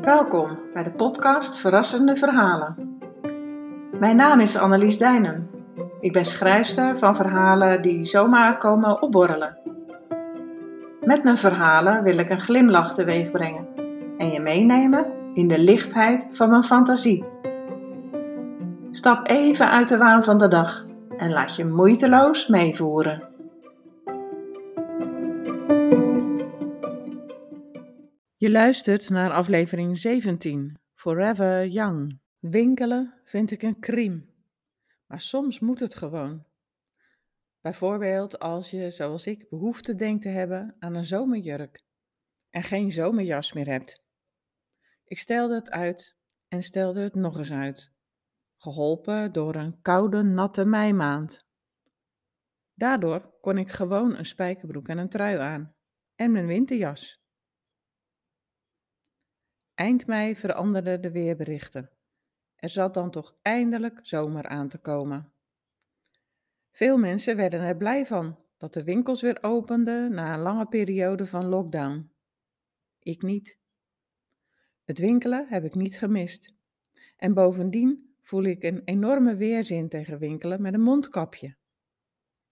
Welkom bij de podcast Verrassende Verhalen. Mijn naam is Annelies Dijnen. Ik ben schrijfster van verhalen die zomaar komen opborrelen. Met mijn verhalen wil ik een glimlach teweeg brengen en je meenemen in de lichtheid van mijn fantasie. Stap even uit de waan van de dag en laat je moeiteloos meevoeren. Je luistert naar aflevering 17, Forever Young. Winkelen vind ik een crime, maar soms moet het gewoon. Bijvoorbeeld als je, zoals ik, behoefte denkt te hebben aan een zomerjurk en geen zomerjas meer hebt. Ik stelde het uit en stelde het nog eens uit, geholpen door een koude, natte meimaand. Daardoor kon ik gewoon een spijkerbroek en een trui aan en mijn winterjas. Eind mei veranderden de weerberichten. Er zat dan toch eindelijk zomer aan te komen. Veel mensen werden er blij van dat de winkels weer openden na een lange periode van lockdown. Ik niet. Het winkelen heb ik niet gemist. En bovendien voel ik een enorme weerzin tegen winkelen met een mondkapje.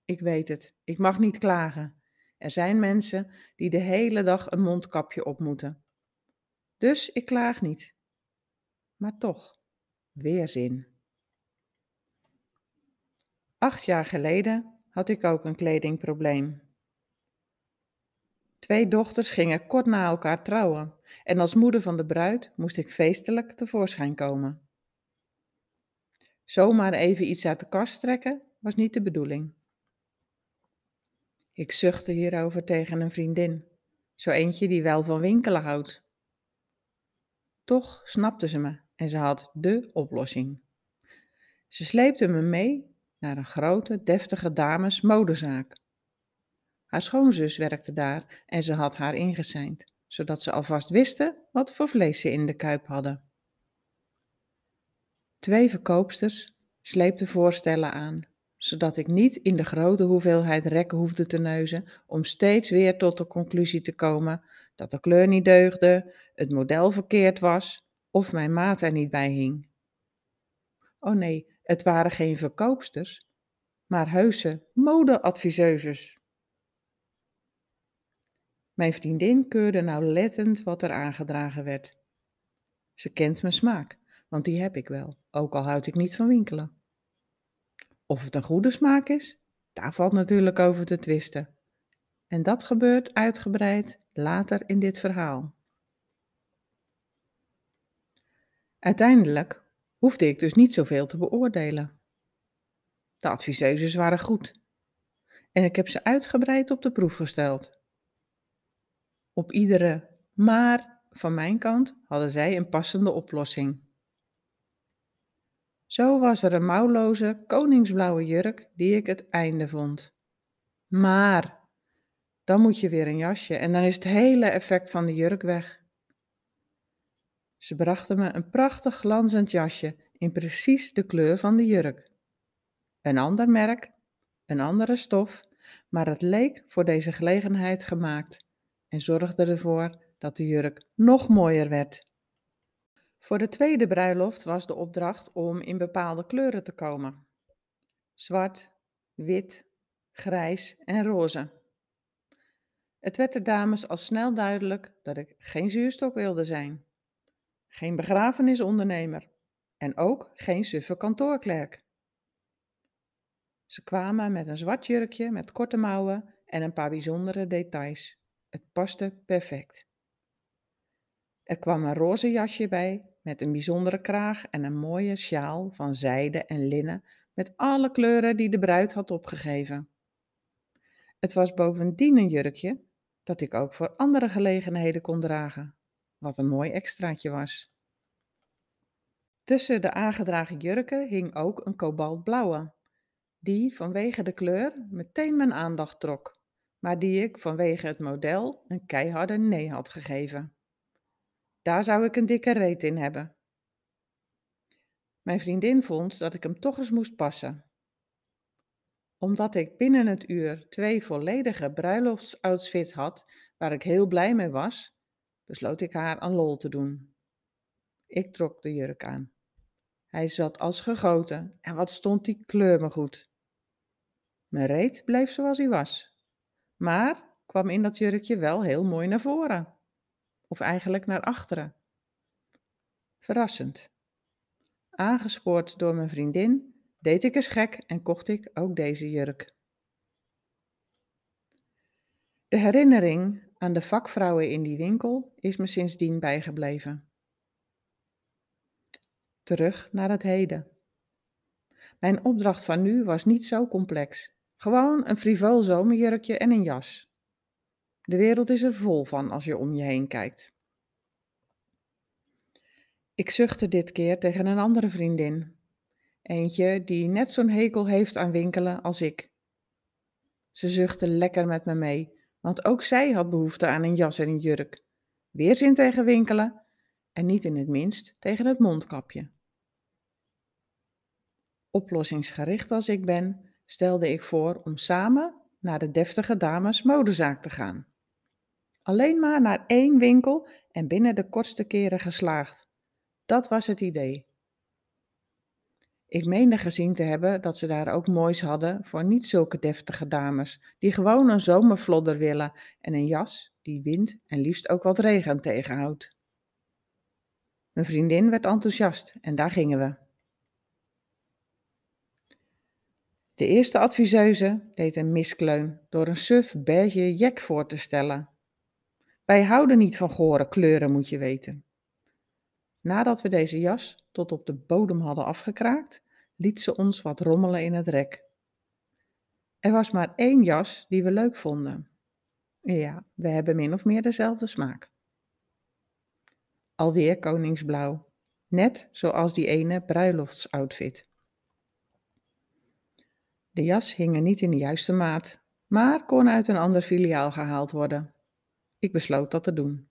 Ik weet het, ik mag niet klagen. Er zijn mensen die de hele dag een mondkapje op moeten. Dus ik klaag niet. Maar toch, weerzin. Acht jaar geleden had ik ook een kledingprobleem. Twee dochters gingen kort na elkaar trouwen en als moeder van de bruid moest ik feestelijk tevoorschijn komen. Zomaar even iets uit de kast trekken was niet de bedoeling. Ik zuchtte hierover tegen een vriendin, zo eentje die wel van winkelen houdt. Toch snapte ze me en ze had dé oplossing. Ze sleepte me mee naar een grote, deftige dames modezaak. Haar schoonzus werkte daar en ze had haar ingeseind, zodat ze alvast wisten wat voor vlees ze in de kuip hadden. Twee verkoopsters sleepten voorstellen aan, zodat ik niet in de grote hoeveelheid rekken hoefde te neuzen om steeds weer tot de conclusie te komen dat de kleur niet deugde, het model verkeerd was of mijn maat er niet bij hing. Oh nee, het waren geen verkoopsters, maar heuse modeadviseuses. Mijn vriendin keurde nauwlettend wat er aangedragen werd. Ze kent mijn smaak, want die heb ik wel, ook al houd ik niet van winkelen. Of het een goede smaak is, daar valt natuurlijk over te twisten. En dat gebeurt uitgebreid later in dit verhaal. Uiteindelijk hoefde ik dus niet zoveel te beoordelen. De adviseuses waren goed en ik heb ze uitgebreid op de proef gesteld. Op iedere maar van mijn kant hadden zij een passende oplossing. Zo was er een mouwloze koningsblauwe jurk die ik het einde vond. Maar dan moet je weer een jasje en dan is het hele effect van de jurk weg. Ze brachten me een prachtig glanzend jasje in precies de kleur van de jurk. Een ander merk, een andere stof, maar het leek voor deze gelegenheid gemaakt en zorgde ervoor dat de jurk nog mooier werd. Voor de tweede bruiloft was de opdracht om in bepaalde kleuren te komen: zwart, wit, grijs en roze. Het werd de dames al snel duidelijk dat ik geen zuurstok wilde zijn, geen begrafenisondernemer en ook geen suffe kantoorklerk. Ze kwamen met een zwart jurkje met korte mouwen en een paar bijzondere details. Het paste perfect. Er kwam een roze jasje bij met een bijzondere kraag en een mooie sjaal van zijde en linnen met alle kleuren die de bruid had opgegeven. Het was bovendien een jurkje dat ik ook voor andere gelegenheden kon dragen, wat een mooi extraatje was. Tussen de aangedragen jurken hing ook een kobaltblauwe, die vanwege de kleur meteen mijn aandacht trok, maar die ik vanwege het model een keiharde nee had gegeven. Daar zou ik een dikke reet in hebben. Mijn vriendin vond dat ik hem toch eens moest passen. Omdat ik binnen het uur twee volledige bruiloftsoutfits had, waar ik heel blij mee was, besloot ik haar een lol te doen. Ik trok de jurk aan. Hij zat als gegoten en wat stond die kleur me goed. Mijn reet bleef zoals hij was, maar kwam in dat jurkje wel heel mooi naar voren. Of eigenlijk naar achteren. Verrassend. Aangespoord door mijn vriendin, deed ik eens gek en kocht ik ook deze jurk. De herinnering aan de vakvrouwen in die winkel is me sindsdien bijgebleven. Terug naar het heden. Mijn opdracht van nu was niet zo complex. Gewoon een frivol zomerjurkje en een jas. De wereld is er vol van als je om je heen kijkt. Ik zuchtte dit keer tegen een andere vriendin. Eentje die net zo'n hekel heeft aan winkelen als ik. Ze zuchtte lekker met me mee, want ook zij had behoefte aan een jas en een jurk. Weerzin tegen winkelen en niet in het minst tegen het mondkapje. Oplossingsgericht als ik ben, stelde ik voor om samen naar de deftige dames modezaak te gaan. Alleen maar naar één winkel en binnen de kortste keren geslaagd. Dat was het idee. Ik meende gezien te hebben dat ze daar ook moois hadden voor niet zulke deftige dames, die gewoon een zomervlodder willen en een jas die wind en liefst ook wat regen tegenhoudt. Mijn vriendin werd enthousiast en daar gingen we. De eerste adviseuse deed een miskleun door een suf beige jek voor te stellen. Wij houden niet van gore kleuren, moet je weten. Nadat we deze jas tot op de bodem hadden afgekraakt, liet ze ons wat rommelen in het rek. Er was maar één jas die we leuk vonden. Ja, we hebben min of meer dezelfde smaak. Alweer koningsblauw, net zoals die ene bruiloftsoutfit. De jas hing er niet in de juiste maat, maar kon uit een ander filiaal gehaald worden. Ik besloot dat te doen,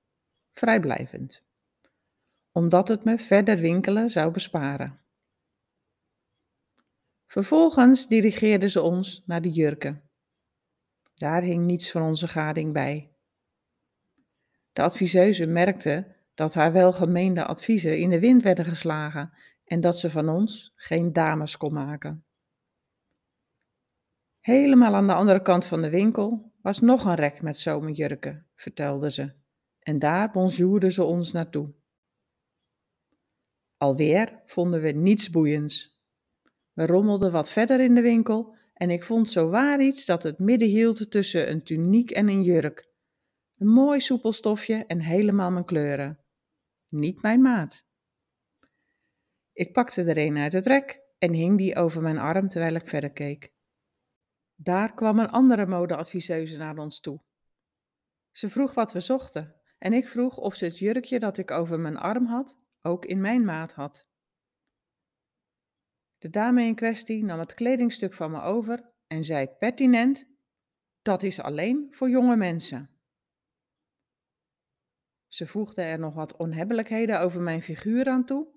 vrijblijvend, omdat het me verder winkelen zou besparen. Vervolgens dirigeerden ze ons naar de jurken. Daar hing niets van onze gading bij. De adviseuse merkte dat haar welgemeende adviezen in de wind werden geslagen en dat ze van ons geen dames kon maken. Helemaal aan de andere kant van de winkel was nog een rek met zomerjurken, vertelde ze, en daar bonjourde ze ons naartoe. Alweer vonden we niets boeiends. We rommelden wat verder in de winkel en ik vond zo waar iets dat het midden hield tussen een tuniek en een jurk. Een mooi soepel stofje en helemaal mijn kleuren. Niet mijn maat. Ik pakte er een uit het rek en hing die over mijn arm terwijl ik verder keek. Daar kwam een andere modeadviseuse naar ons toe. Ze vroeg wat we zochten en ik vroeg of ze het jurkje dat ik over mijn arm had ook in mijn maat had. De dame in kwestie nam het kledingstuk van me over en zei pertinent: Dat is alleen voor jonge mensen. Ze voegde er nog wat onhebbelijkheden over mijn figuur aan toe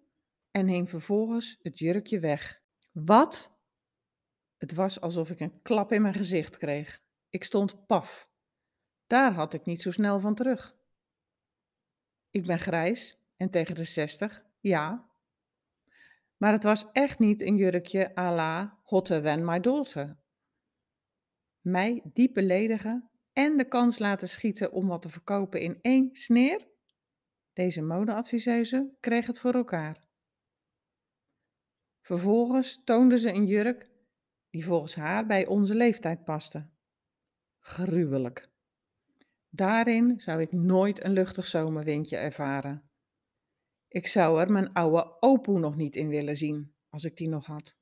en hing vervolgens het jurkje weg. Wat? Het was alsof ik een klap in mijn gezicht kreeg. Ik stond paf. Daar had ik niet zo snel van terug. Ik ben grijs en tegen de zestig, ja. Maar het was echt niet een jurkje à la hotter than my daughter. Mij diep beledigen en de kans laten schieten om wat te verkopen in één sneer? Deze modeadviseuse kreeg het voor elkaar. Vervolgens toonde ze een jurk die volgens haar bij onze leeftijd paste. Gruwelijk. Daarin zou ik nooit een luchtig zomerwindje ervaren. Ik zou er mijn oude opoe nog niet in willen zien, als ik die nog had.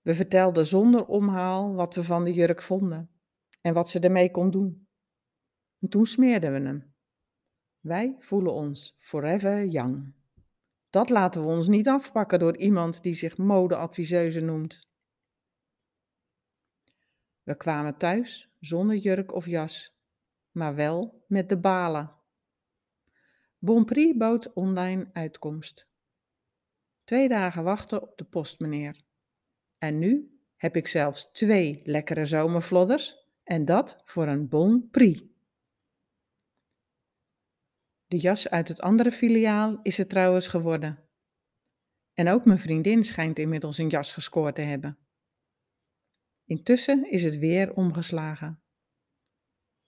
We vertelden zonder omhaal wat we van de jurk vonden en wat ze ermee kon doen. En toen smeerden we hem. Wij voelen ons forever young. Dat laten we ons niet afpakken door iemand die zich modeadviseuse noemt. We kwamen thuis zonder jurk of jas, maar wel met de balen. Bonprix bood online uitkomst. Twee dagen wachten op de post, meneer. En nu heb ik zelfs twee lekkere zomervlodders en dat voor een bon prix. De jas uit het andere filiaal is het trouwens geworden. En ook mijn vriendin schijnt inmiddels een jas gescoord te hebben. Intussen is het weer omgeslagen.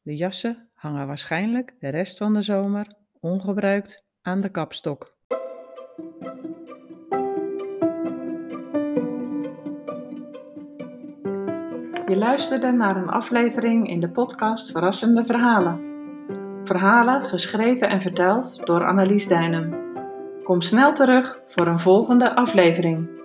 De jassen hangen waarschijnlijk de rest van de zomer ongebruikt aan de kapstok. Je luisterde naar een aflevering in de podcast Verrassende Verhalen. Verhalen geschreven en verteld door Annelies Dijnem. Kom snel terug voor een volgende aflevering.